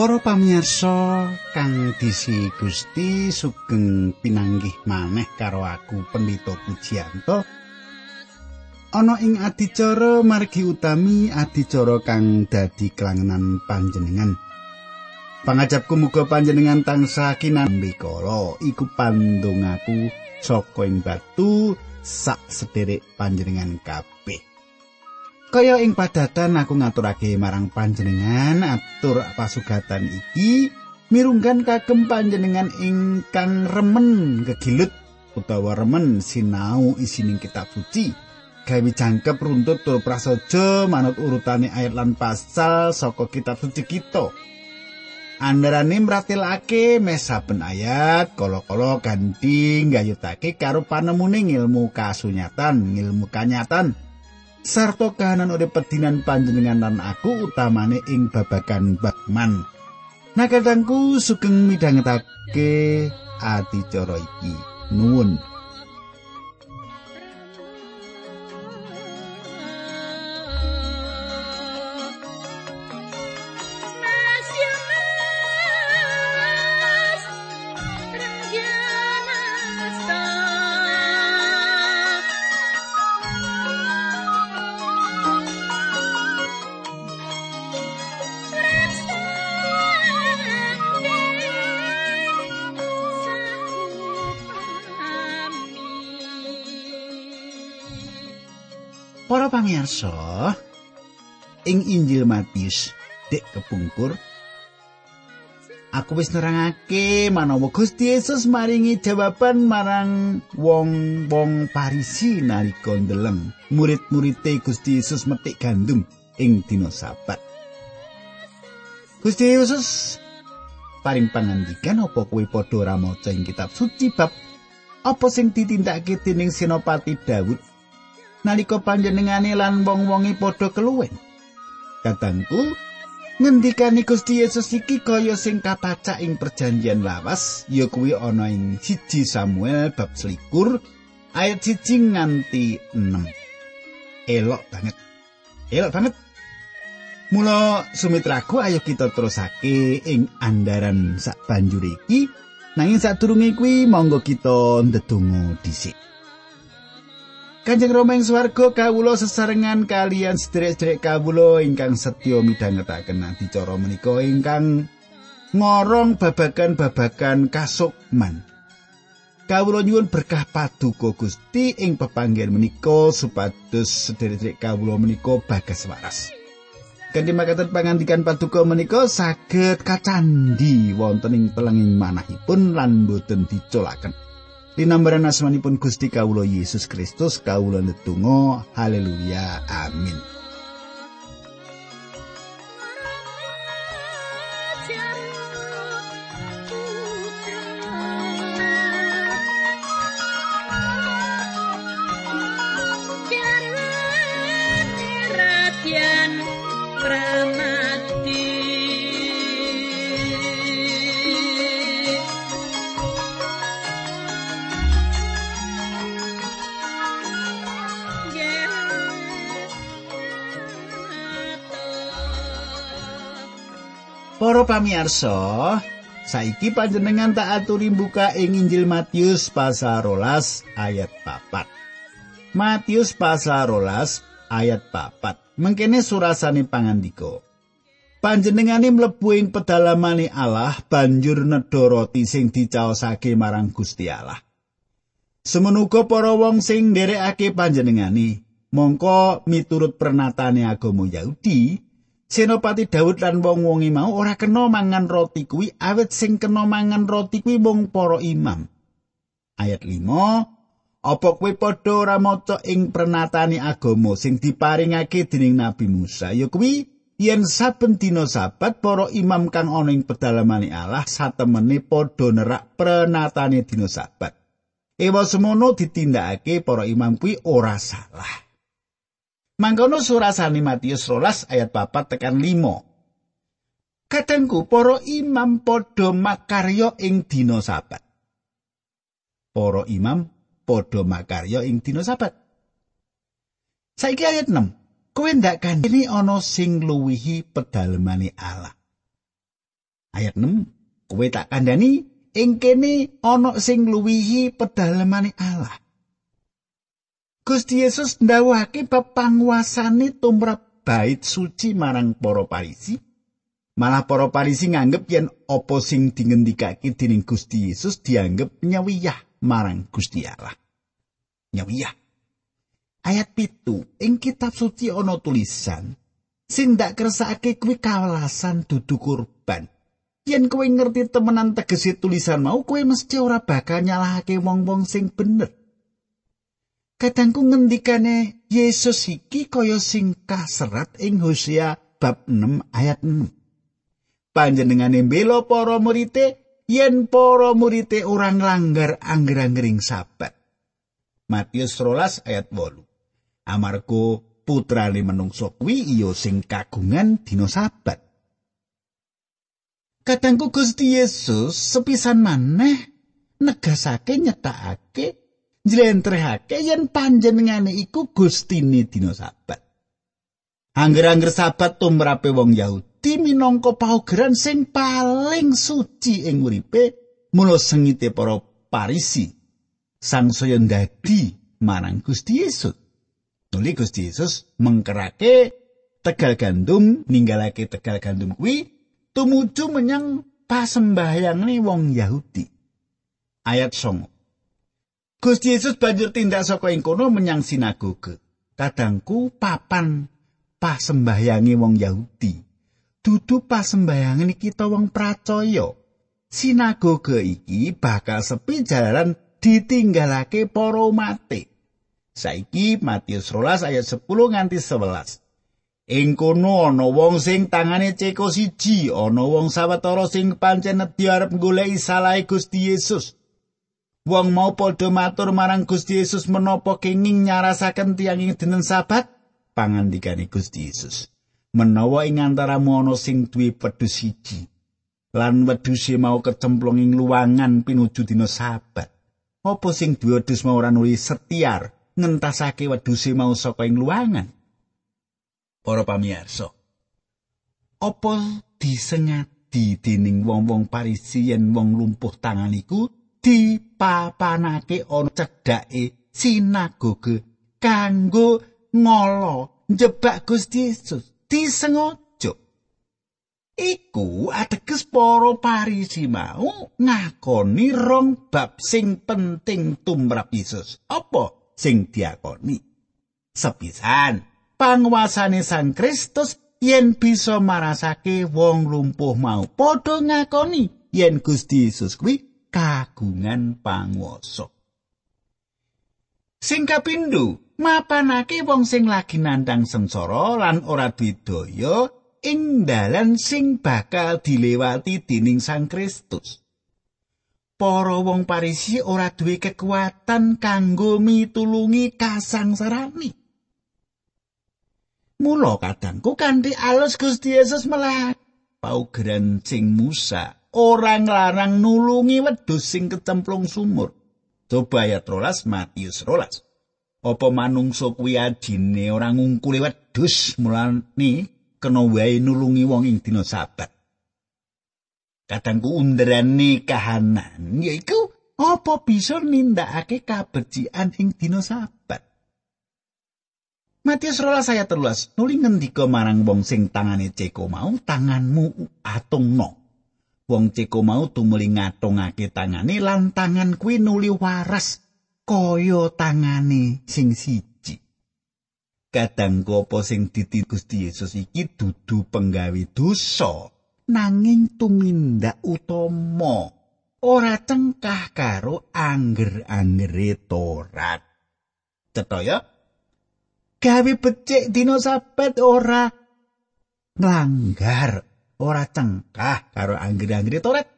Para pamirsa kang disi Gusti sugeng pinanggih maneh karo aku Pendito Pujianto. Ana ing adicara margi utami adicara kang dadi kelangenan panjenengan. Pangajapku muga panjenengan tansah kinambi iku pandongaku saka ing batu sak sederek panjenengan kabeh. Kaya ing padatan aku ngaturake marang panjenengan atur pasugatan iki mirunggan kagem panjenengan ingkang remen kegilut utawa remen sinau isining kitab suci gawe jangkep runtut tur prasaja manut urutane ayat lan pasal saka kitab suci kita Andarane mratelake mesaben ayat kala-kala ganti nggayutake karo panemune ilmu kasunyatan, ilmu kanyatan. Sarta kahanan urip pedinan panjenengan lan aku utamane ing babagan bagman. Nakatangku sugeng midhangetake adicara iki. Nuwun. Pamirsa, ing Injil Matius dek kepungkur Aku wis nerangake manawa Gusti Yesus maringi jawaban marang wong-wong Parisi nalika ndeleng murid-murite Gusti Yesus metik gandum ing dina Sabat. Gusti Yesus paring pangandikan apa kowe padha ora maca kitab suci bab apa sing ditindakake dening Senopati Daud nalika panjenengane lan wong-wonge padha keluwen. Katangku, ngendikane Gusti Yesus iki kaya sing kapacak ing perjanjian lawas, ya kuwi ana ing siji Samuel bab selikur ayat siji nganti 6. Elok banget. Elok banget. Mula sumitraku ayo kita terusake ing andaran sak banjur iki nanging sadurunge kuwi monggo kita ndedonga dhisik. Kanjeng Rama ing swarga kawula sesarengan kalian sedherek-sedherek kawula ingkang setya midhangetaken adicara menika ingkang ngorong babagan-babagan kasukman. Kawula nyuwun berkah paduka Gusti ing pepanggen menika supados sedherek-sedherek kawula menika bagas waras. Kanthi makaten pangandikan paduka menika saged kacandi wonten ing telenging manahipun lan boten dicolaken. Dinambaran asmanipun Gusti Kawulo Yesus Kristus kawula netunggal haleluya. Amin pamirsa, saiki panjenengan tak aturi buka ing Injil Matius pasal rolas ayat papat. Matius pasal rolas ayat papat. Mengkene surasane pangandika. Panjenengane mlebu ing pedalamane Allah banjur nedha roti sing dicaosake marang Gusti Allah. Semenuga para wong sing nderekake panjenengane, mongko miturut pernatane agama Yahudi, Senopati Daud lan wong-wonge mau ora kena mangan roti kuwi awet sing kena mangan roti kuwi mung para imam. Ayat 5 Apa kowe padha ora maca ing prenatane agama sing diparingake dening Nabi Musa ya kuwi yen saben dina sabat para imam kang ana ing pedalamane Allah satemene padha nerak prenatane dina sabat. Ewa semono ditindakake para imam kuwi ora salah. Mangkono surasane Matius rolas ayat papat tekan 5. Kadangku para imam padha makarya ing dina sabat. Para imam padha makarya ing dina sabat. Saiki ayat 6. Kowe ndak kandhani ana sing luwihi pedalemane Allah. Ayat 6. Kowe tak kandhani ing kene ana sing luwihi pedalemane Allah. Gusti Yesus ndawuhake bab panguasane tumrap bait suci marang para parisi. Malah para parisi nganggep yen apa sing dingendikake dening Gusti Yesus dianggep nyawiyah marang Gusti Allah. Nyawiyah. Ayat pitu, ing kitab suci ana tulisan, sing ndak kersake kuwi kawelasan dudu kurban. Yen kowe ngerti temenan tegese tulisan mau, kowe mesti ora bakal nyalahake wong-wong sing bener. Kadangku ngendikane Yesus iki kaya sing kaserat ing Hosea bab 6 ayat 6. Panjenengane mbela para murite yen para murite ora nglanggar angger-anggering sabat. Matius 12 ayat 8. Amarga putrane menungso kuwi iya sing kagungan dina sabat. Kadangku Gusti Yesus sepisan maneh negasake nyetakake njlentrehake yen panjenengane iku gustine dina sabat. Angger-angger sabat tumrape wong Yahudi minangka paugeran sing paling suci ing uripe mula sengite para parisi sangsaya ndadi marang Gusti Yesus. Nuli Gusti Yesus mengkerake tegal gandum ninggalake tegal gandum kuwi tumuju menyang pasembahyang wong Yahudi. Ayat 9. Gusti Yesus banjur tindak saka ing kono menyang sinagoge. Kadangku papan pasembahyange wong Yahudi. Dudu pasembahyange kita wong pracaya. Sinagoge iki bakal sepi jalaran ditinggalake para umate. Saiki Matius 12 ayat 10 nganti 11. Ing kono ana wong sing tangane ceko siji, ana wong sawetara sing pancen nedhi arep goleki salahe Gusti Yesus. Wong mau padha matur marang Gusti Yesus menapa kenging nyarasaken tiyang ing dinten Sabat? Pangandikane Gusti Yesus. Menawa ing antaramu ana sing duwe pedhus siji lan wedhuse mau kecemplung ing luwangan pinuju dina Sabat. Apa sing duwe wedhus mau ora nuli setiar ngentasake wedhuse mau saka ing luwangan? Para pamirsa. Apa disengati dening wong-wong Parisi yen wong lumpuh tangan iku dipapanake ana cedhake sinagoge kanggo ngolo njebak Gusti Yesus disengaja. Iku ateges para parisi mau ngakoni rong bab sing penting tumrap Yesus. Apa sing diakoni? Sepisan panguasane Sang Kristus yen bisa marasake wong lumpuh mau padha ngakoni yen Gusti Yesus kuwi kagungan panguwasa. Sing kapindho, mapanake wong sing lagi nandang sengsara lan ora didaya ing dalan sing bakal dilewati dening Sang Kristus. Para wong Parisi ora duwe kekuatan kanggo mitulungi kasangsarani. Mula kadangku kanthi alus Gusti Yesus melah paugeran sing Musa ora nglarang nulungi wedhus sing kecemplung sumur. Coba ayat 13 Matius 12. Apa manungsa kuwi adine ora ngungkuli wedhus mulane kena wae nulungi wong ing dina sabat. Kadangku underane kahanan yaiku apa bisa nindakake kabecikan ing dina sabat. Matius rola saya terluas nuli ngendika marang wong sing tangane ceko mau tanganmu atungno. Wong ceko mau tumuli ngatungake tangane lan tangan kuwi nuli waras kaya tangane sing siji. Kadang apa sing diti Gusti Yesus iki dudu penggawe dosa nanging tumindak utama ora cengkah karo angger-anggere Torat. Cetha Gawe becik dina sabat ora nglanggar ora cengkah karo anggere-anggere Toret.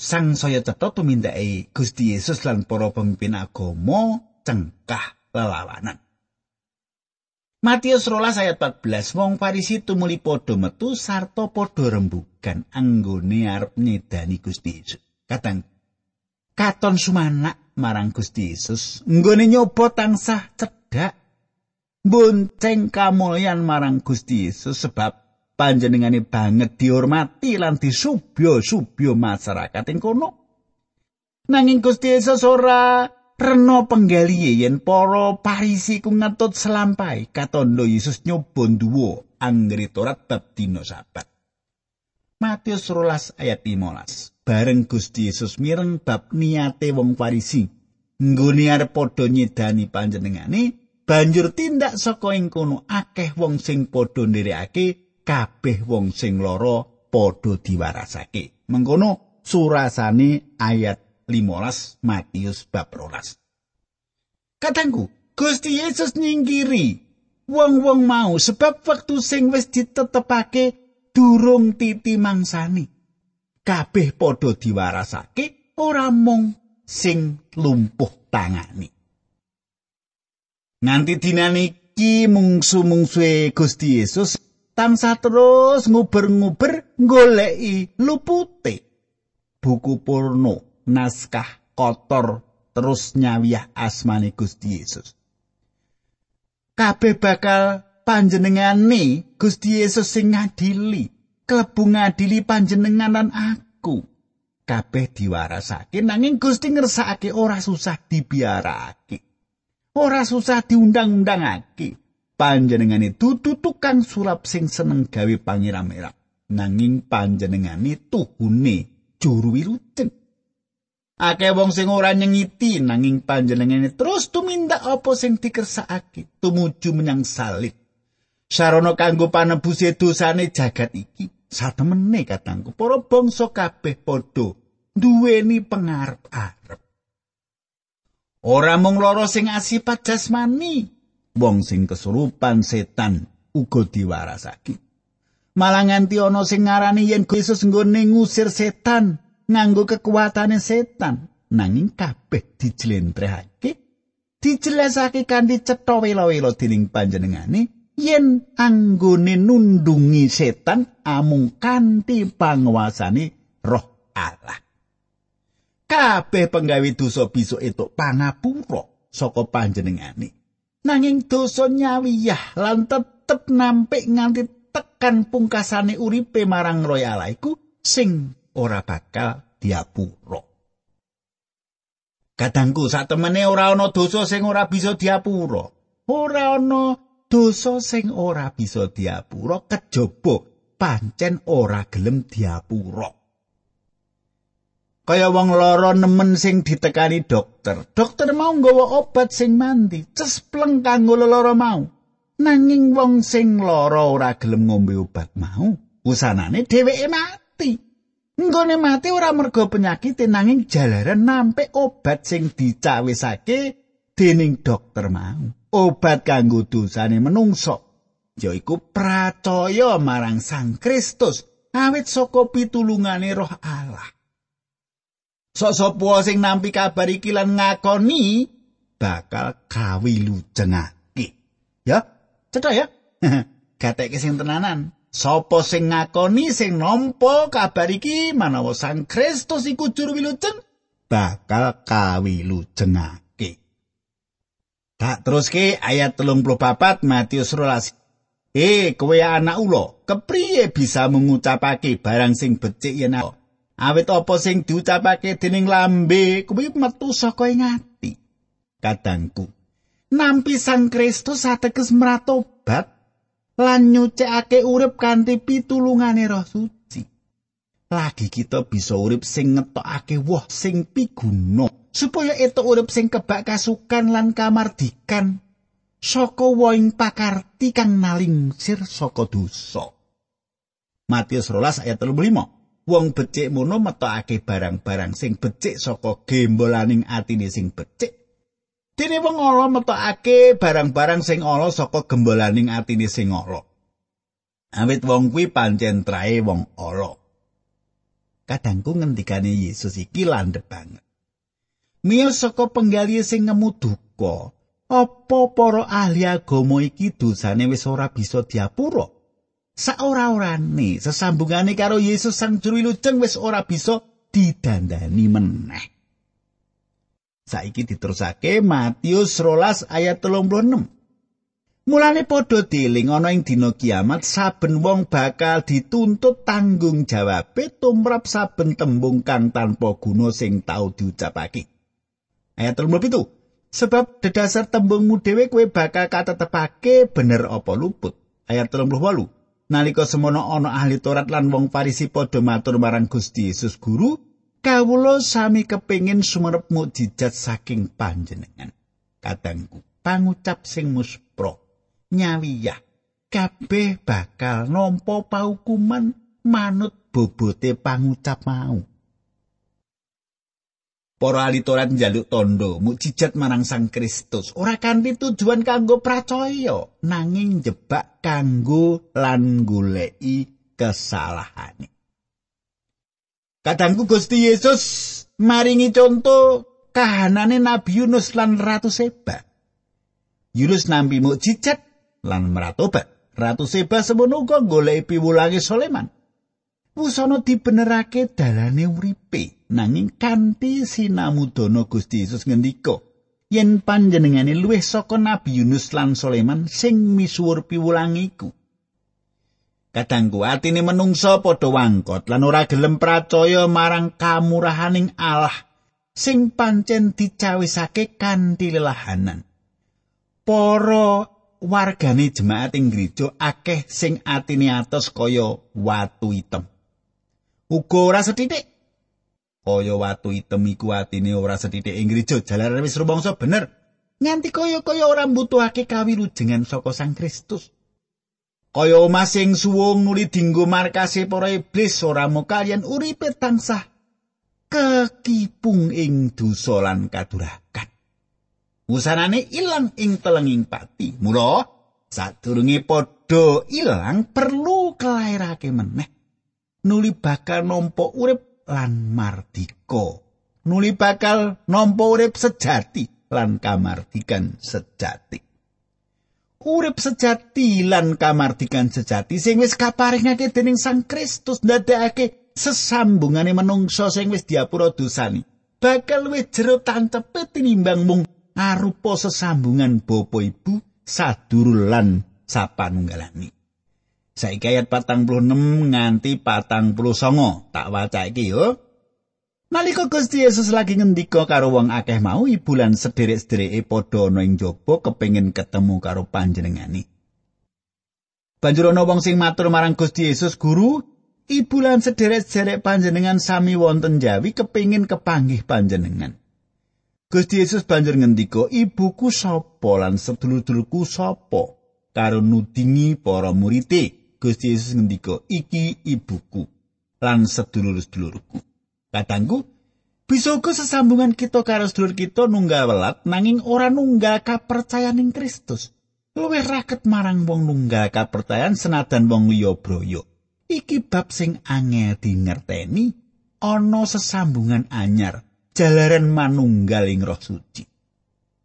Sang saya cetha tumindake Gusti Yesus lan para pemimpin agama cengkah lelawanan. Matius rolas ayat 14 wong Farisi tumuli padha metu sarta padha rembugan anggone arep nyedani Gusti Yesus. Kadang katon sumanak marang Gusti Yesus nggone nyoba tansah cedhak bonceng kamulyan marang Gusti Yesus sebab panjenengane banget dihormati lan disubyo-subyo masyarakat ing kono. Nanging Gusti Yesus ora rena penggalihe yen para parisi ku ngetut selampai katondo Yesus nyoba nduwa anggere Torat bab dina sabat. Matius 12 ayat 15. Bareng Gusti Yesus mireng bab niate wong Farisi nggone arep padha nyedani panjenengane, banjur tindak saka ing kono akeh wong sing padha nderekake kabeh wong sing lara padha diwarasake. Mengkono surasane ayat 15 Matius bab 12. Katangku, Gusti Yesus nyingkiri wong-wong mau sebab wektu sing wis ditetepake durung titi mangsani. Kabeh padha diwarasake ora mung sing lumpuh tangani. Nganti dinane iki mungsu-mungsuhe Gusti Yesus tansah terus nguber-nguber goleki lupute. Buku porno naskah kotor terus nyawiyah asmane Gusti Yesus. Kabeh bakal panjenengane Gusti Yesus sing ngadili, klebu ngadili panjenengan lan aku. Kabeh diwarasake nanging Gusti ngersakake ora susah dibiarake. Ora susah diundang-undangake. Panjenengane dudu tukang sulap sing seneng gawe pangeram-eram. Nanging panjenengane tuhune juru wilujeng. Akeh wong sing ora nyengiti nanging panjenengane terus tumindak apa sing dikersakake tumuju menyang salib. Sarana kanggo panebuse dosane jagat iki. Satemene katangku para bangsa kabeh padha duweni pengarep-arep. Ora mung loro sing asipat jasmani, wong sing kesurupan setan uga diwarasake. Malah nganti ana sing ngarani yen Yesus nggone ngusir setan, nganggo kekuatane setan. Nanging kabeh dijlentrehake dijelasake kanthi cetha wela-wela dening panjenengane yen anggone nundungi setan amung kanthi panguasane roh Allah. Kabeh penggawe dosa bisa etuk pangapura saka panjenengane nanging dosa nyawiyah lan tetep nampik nganti tekan pungkasane uripe marang roh Allah iku sing ora bakal diapura. Kadangku satemene ora ana dosa sing ora bisa diapura. Ora ana dosa sing ora bisa diapura kejaba pancen ora gelem diapura. Kaya wong lara nemen sing ditekani dokter. Dokter mau nggawa obat sing mandi, cespleng kanggo lara mau. Nanging wong sing lara ora gelem ngombe obat mau, usanane dheweke mati. Nggone mati ora mergo penyakit nanging jalaran nampik obat sing dicawisake dening dokter mau. Obat kanggo dosane menungso yaiku percaya marang Sang Kristus awit saka pitulungane Roh Allah. Sok-sok sing nampi kabar iki lan ngakoni bakal kawilujengake. Ya, cetha ya. Gatekke sing tenanan. Sopo sing ngakoni sing nampa kabar iki manawa Sang Kristus iku juru wilujeng bakal kawilujengake. Tak teruske ayat 34 Matius 12. Eh, kowe anak ula, kepriye bisa mengucapake barang sing becik yen awit apa sing diucapake dening lambe kuwi metu saka ing ati. Kadangku, nampi Sang Kristus ateges mratobat lan nyucikake urip kanthi pitulungane Roh Suci. Lagi kita bisa urip sing ngetokake woh sing piguna supaya etuk urip sing kebak kasukan lan kamardikan saka woing pakarti kang nalingsir saka dosa. Matius 12 ayat 35. Wong becik mono metokake barang-barang sing becik saka gembolaning atine sing becik Dene wong ala metokake barang-barang sing ala saka gembolaning atine sing ala. Awit wong kuwi pancen trae wong ala. Kadangku ngendikane Yesus iki landhep banget. Miyos saka penggali sing ngemu duka, apa para ahli agama iki dosane wis ora bisa diapura? Saora-orane sesambungane karo Yesus sang juru wilujeng wis ora bisa didandani meneh. Saiki diterusake Matius 12 ayat 36. Mulane padha dieling ana ing dina kiamat saben wong bakal dituntut tanggung jawabe tumrap saben tembung kang tanpa guna sing tau diucapake. Ayat 37. Sebab dedasar tembungmu dhewe kowe bakal katetepake bener apa luput. Ayat 38. Nalika semono ana ahli Taurat lan wong Farisi padha matur marang Gusti Yesus Guru, kawula sami kepingin sumerep mukjizat saking panjenengan. Kadangku, pangucap sing muspro nyawiyah kabeh bakal nampa paukuman manut bobote pangucap mau. Para ahli Taurat njaluk tondo mukjizat marang Sang Kristus ora kanthi tujuan kanggo percaya nanging jebak kanggo lan goleki kesalahane. Kadangku Gusti Yesus maringi conto kahanane Nabi Yunus lan Ratu Seba. Yunus nampi mukjizat lan meratobat. Ratu Seba semono uga golek piwulange Soleman. Wusana dibenerake dalane uripe nanging kanthi sinamudana Gusti Yesus ngendika yen panjenengane luwih saka Nabi Yunus lan Soleman sing misuwur piwulange iku. Kadangku atine menungsa padha wangkot lan ora gelem percaya marang kamurahaning Allah sing pancen dicawisake kanthi lelahanan. Para wargane jemaat ing gereja akeh sing atine atos kaya watu item. Uga ora sethithik kaya watu item iku atine ora sethithik ing gereja jalaran wis rumangsa bener nganti kaya-kaya ora mbutuhake kawilujengan saka Sang Kristus. Kaya omah sing suwung nuli dinggo markase para iblis ora mo kalian uripe tansah kekipung ing dosa lan kadurakan. Wusanane ilang ing telenging pati. Mula sadurunge padha ilang perlu kelairake meneh. Nuli bakal nampa urip lan mardika. Nuli bakal nampa urip sejati lan kamardikan sejati. Urip sejati lan kamardikan sejati sing wis kaparingake dening Sang Kristus ndadekake sesambungane manungsa sing wis diapura dosani. Bakal wis jero tantepe tinimbang mung arupa sesambungan bapa ibu sadurul lan sapanunggalane. Saiki ayat 46 nganti 49 tak waca iki yo. Nalika Gusti Yesus lagi ngendika karo wong akeh mau ibu lan sederek-sedereke padha ana ing jaba kepengin ketemu karo panjenengane. Banjur ana wong sing matur marang Gusti Yesus, "Guru, ibu lan sederek-sederek panjenengan sami wonten Jawi kepengin kepanggih panjenengan." Gusti Yesus banjur ngendika, "Ibuku sapa lan sedulur-dulurku sapa?" Karo nudingi para murite, Gusti Yesus ngendika, "Iki ibuku lan sedulur-sedulurku." Katangku, bisa uga sesambungan kita karo sedulur kita nunggal welat nanging ora nunggal kapercayan ing Kristus. Luwih raket marang wong nunggal kapercayan senadan wong liya broyo. Iki bab sing angel dingerteni ana sesambungan anyar jalaran manunggaling roh suci.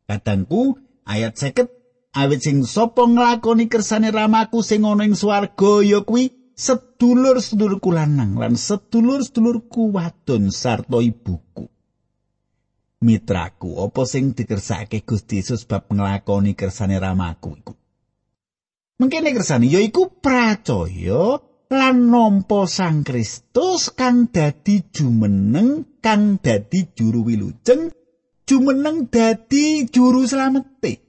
Kadangku ayat seket awit sing sapa nglakoni kersane ramaku sing ana ing swarga ya kuwi sedulur-sedulurku lanang lan sedulur-sedulurku wadon sarta ibuku. Mitraku, apa sing dikersake Gusti Yesus bab nglakoni kersane ramaku iku? Mengkene kersane yaiku pracaya lan nampa Sang Kristus kang dadi jumeneng kang dadi juru wilujeng jumeneng dadi juru slamete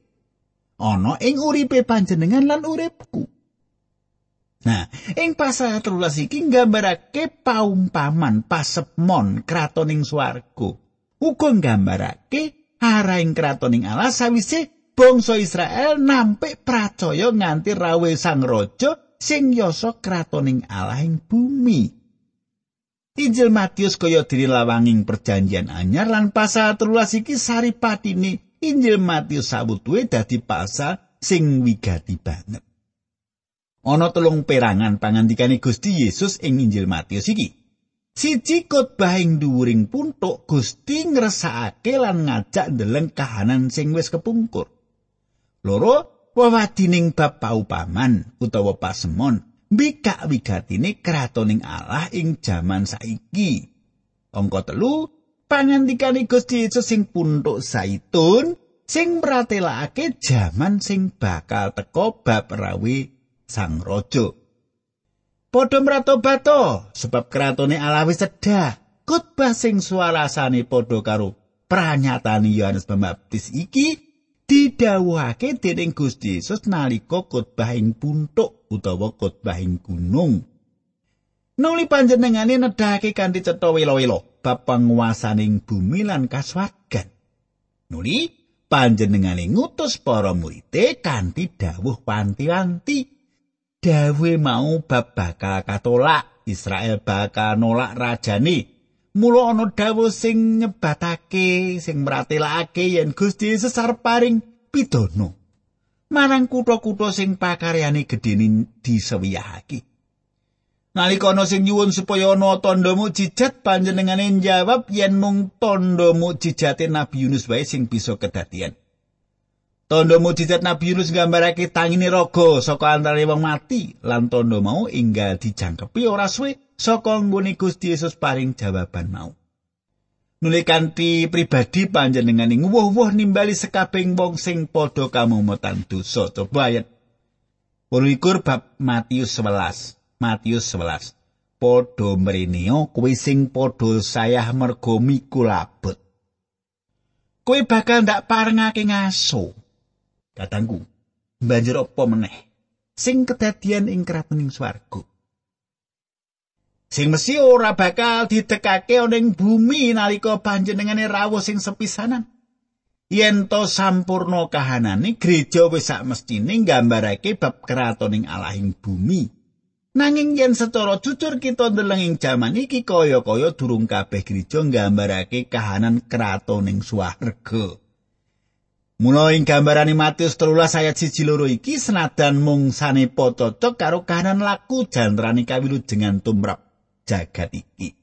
ana ing uripe panjenengan lan uripku Nah, ing pasal 13 iki nggambarake paumpaman pasepmon kratoning swarga. Uga nggambarake araing kratoning Allah sawise bangsa Israel nampik pracaya nganti rawe sang raja sing yasa kratoning Allah ing bumi. Injil Matius kaya diri perjanjian anyar lan pasal telulas iki saripatine Injil Matius sabutuhe dadi pasal sing wigati banget. Ana telung perangan pangandikane Gusti Yesus ing Injil Matius iki. Siji khotbah ing dhuwuring puntuk Gusti ngresakake lan ngajak ndeleng kahanan sing wis kepungkur. Loro wewadining bab paupaman utawa pasemon mbikak wigatine kratoning Allah ing jaman saiki. Angka telu pangandikane Gusti Yesus sing puntuk zaitun sing pratelakake jaman sing bakal teka bab rawi sang raja. Padha mratobato sebab kratone Allah wis sedah. Khotbah sing suarasane padha karo pranyatane Yohanes Pembaptis iki didhawuhake dening Gusti Yesus nalika khotbah ing puntuk utawa khotbah ing gunung. Nuli panjenengane nedhake kanthi cetha welo-welo bab panguasaning bumi lan kaswargan. Nuli panjenengane ngutus para murid kanthi dawuh panti-wanti. Dawe mau bab bakal katolak Israel bakal nolak rajane. Mula ana dawuh sing nyebatake sing mratelake yen Gusti Yesus paring pidana. Marang kutha-kutha sing pakaryane gedene disewiyahake. Nalika ana sing nyuwun supaya ana tandha mukjizat panjenengane njawab yen mung tandha mukjizate Nabi Yunus wae sing bisa kedadian. Tandha mujizat Nabi Yunus nggambarake tangine raga saka antare wong mati lan tandha mau inggal dijangkepi ora suwe saka nggone Gusti Yesus paring jawaban mau. Nuli kanthi pribadi panjenengane nguwuh-wuh nimbali sekabeng wong sing padha kamumutan dosa. Coba ayat 21 bab Matius 11. Matius 11. Padha mreneo kuwi sing padha sayah mergo mikul abot. Kowe bakal ndak parengake ngaso. Katangku, banjur apa meneh? Sing kedadian ing kratoning swarga. Sing mesti ora bakal ditekake ana ing bumi nalika panjenengane rawuh sing sepisanan. Yen to sampurna kahanane gereja wis sak mestine nggambarake bab kratoning Allah ing bumi. Nanging yen secara jujur kita ndeleng ing jaman iki kaya-kaya durung kabeh gereja nggambarake kahanan kratoning swarga. Mula ing gambarane Matius 13 ayat 1 loro iki senadan mung sanepa cocok karo kahanan laku jantrane kawilujengan tumrap jagat iki.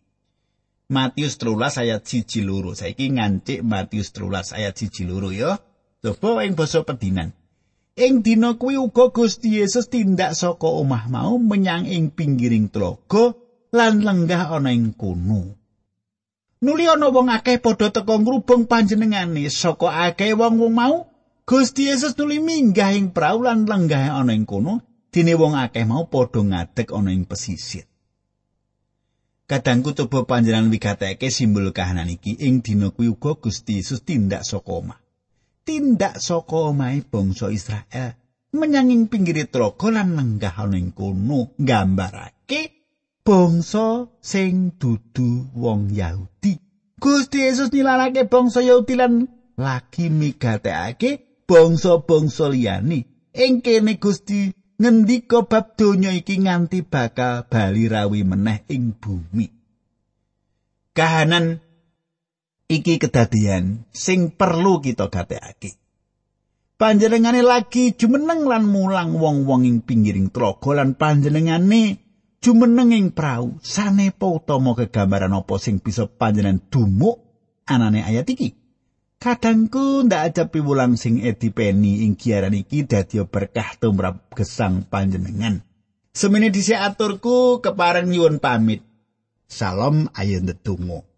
Matius 13 ayat 1 loro. Saiki ngancik Matius 13 ayat 1 loro ya. Coba ing basa pedinan. Ing dina kuwi uga Gusti Yesus tindak saka omah mau menyang ing pinggiring tlaga lan lenggah ana ing kono. Nuli ana wong akeh padha teka ngrubung panjenengane saka akeh wong-wong mau. Gusti Yesus nuli minggah ing prau lan lenggah ana ing kono, dene wong akeh mau padha ngadeg ana ing pesisir. Kadangku coba panjenengan wigateke simbol kahanan iki ing dina kuwi uga Gusti Yesus tindak saka omah. Tindak saka omahe bangsa Israel menyanging pinggir tlaga lan lenggah ana ing kono nggambarake bangsa sing dudu wong Yahudi. Gusti Yesus nilanake bangsa Yahudi lan lagi migatekake bangsa-bangsa liyane. Ing kene Gusti ngendika bab donya iki nganti bakal bali rawi meneh ing bumi. Kahanan iki kedadian sing perlu kita gatekake. Panjenengane lagi jumeneng lan mulang wong-wong ing pinggiring tlaga lan panjenengane jumeneng ing prau. Sanepa utama kegambaran apa sing bisa panjenengan dumuk anane ayat iki? Kadangku ndak aja piwulang sing edipeni ing giaran iki dadi berkah tumrap gesang panjenengan. Semene dhisik aturku kepareng nyuwun pamit. Salam ayo ndedonga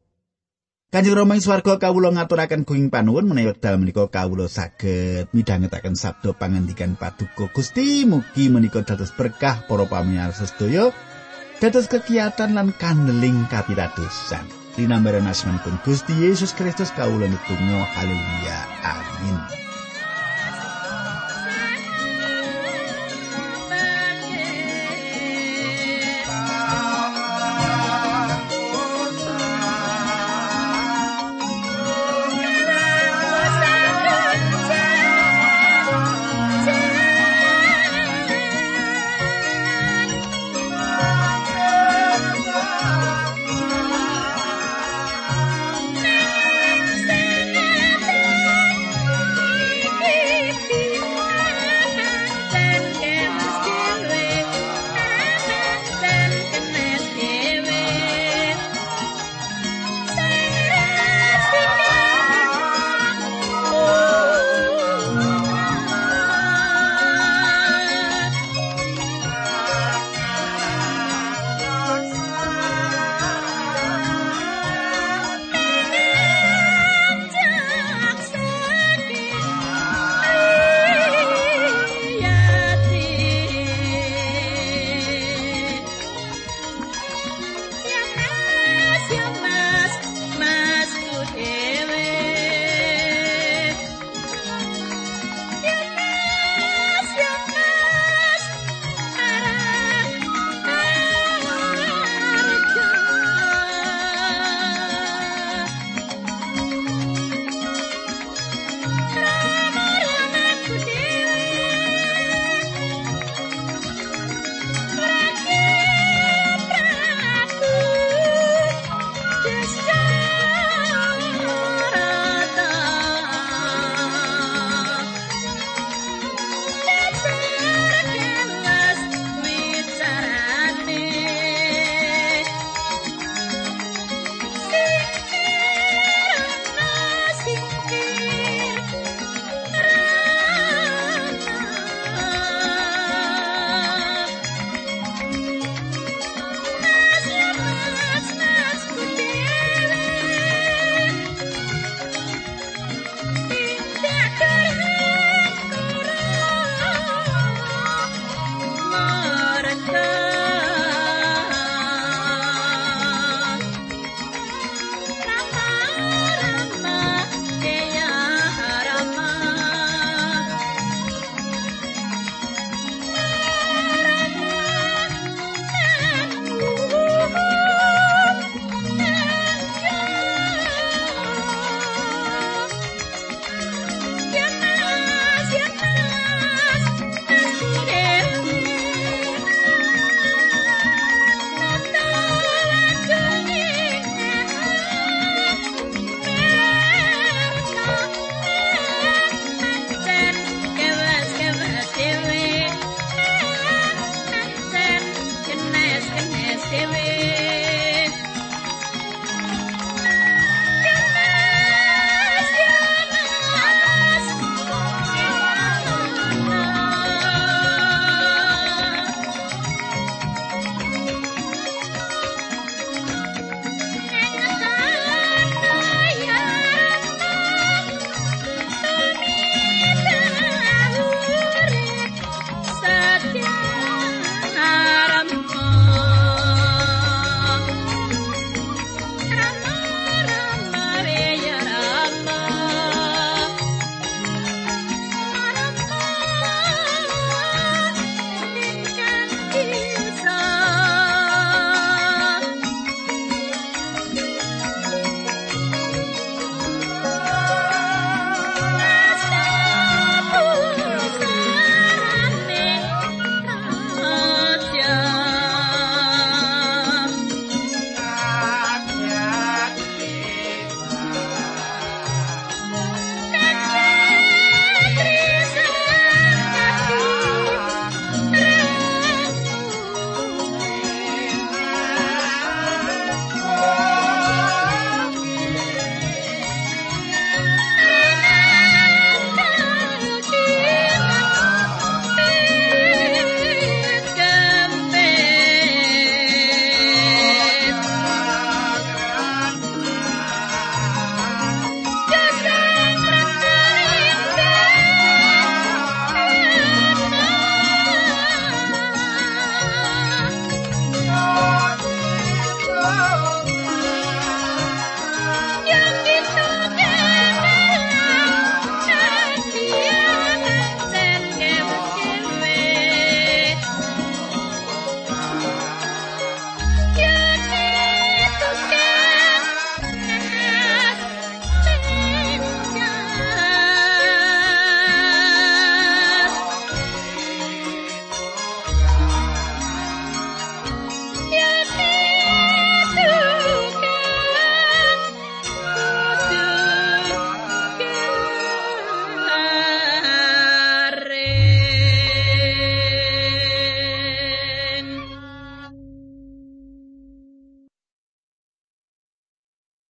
Kanjeng Rama ing swarga kawula ngaturaken kuing panuwun menawi wekdal menika kawula saged midhangetaken sabda pangandikan paduka Gusti mugi menika dados berkah para pamirsa sedaya dados kegiatan lan kandeling kapitadosan. Dinambaran asmanipun Gusti Yesus Kristus kawula nutung haleluya. Amin.